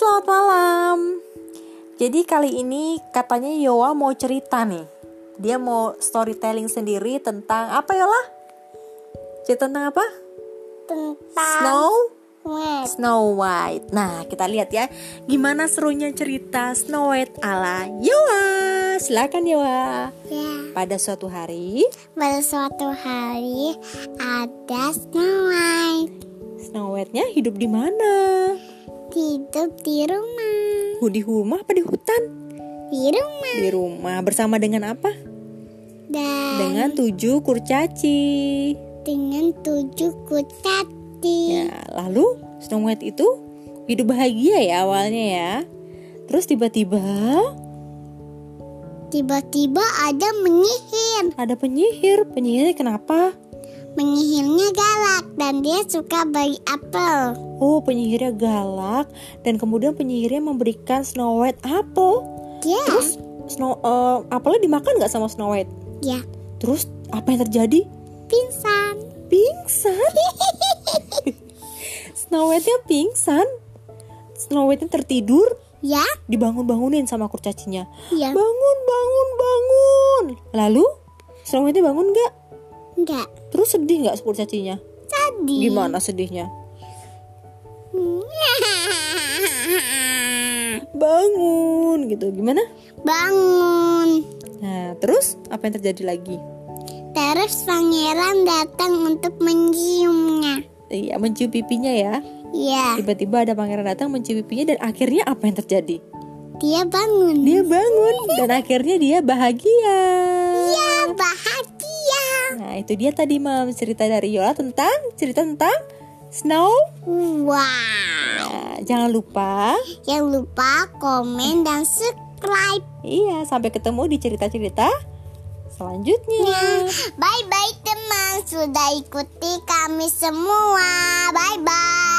selamat malam. Jadi kali ini katanya Yowa mau cerita nih. Dia mau storytelling sendiri tentang apa Yola? Cerita tentang apa? tentang Snow White. Snow White. Nah, kita lihat ya gimana serunya cerita Snow White ala Yowa. Silakan Yowa. Ya, Pada suatu hari, pada suatu hari ada Snow White Snow White-nya hidup di mana? Hidup di rumah. Di rumah apa di hutan? Di rumah Di rumah bersama dengan apa? dan Dengan tujuh kurcaci. dengan tujuh kurcaci. Ya, lalu Snow White itu hidup bahagia ya awalnya ya. Terus tiba-tiba Tiba-tiba ada menyihir. ada penyihir. Penyihirnya kenapa? Menyihirnya galak dan dia suka bagi apel. Oh, penyihirnya galak dan kemudian penyihirnya memberikan Snow White apel. Ya, Terus Snow eh, apelnya dimakan nggak sama Snow White? ya, Terus apa yang terjadi? pingsan. Pingsan. Snow White-nya pingsan. Snow White-nya tertidur, Ya, dibangun-bangunin sama kurcacinya. ya, Bangun, bangun, bangun. Lalu Snow White bangun nggak? enggak. Terus sedih nggak kurcacinya? Tadi. Gimana sedihnya? Bangun gitu. Gimana? Bangun. Nah, terus apa yang terjadi lagi? Terus pangeran datang untuk menciumnya. Iya, mencium pipinya ya. Ya, Tiba-tiba ada pangeran datang mencium pipinya dan akhirnya apa yang terjadi? dia bangun. Dia bangun dan akhirnya dia bahagia. Ya. Nah, itu dia tadi mam cerita dari Yola tentang cerita tentang Snow. Wow. Nah, jangan lupa Jangan lupa komen dan subscribe. Iya, sampai ketemu di cerita-cerita selanjutnya. Bye bye teman, sudah ikuti kami semua. Bye bye.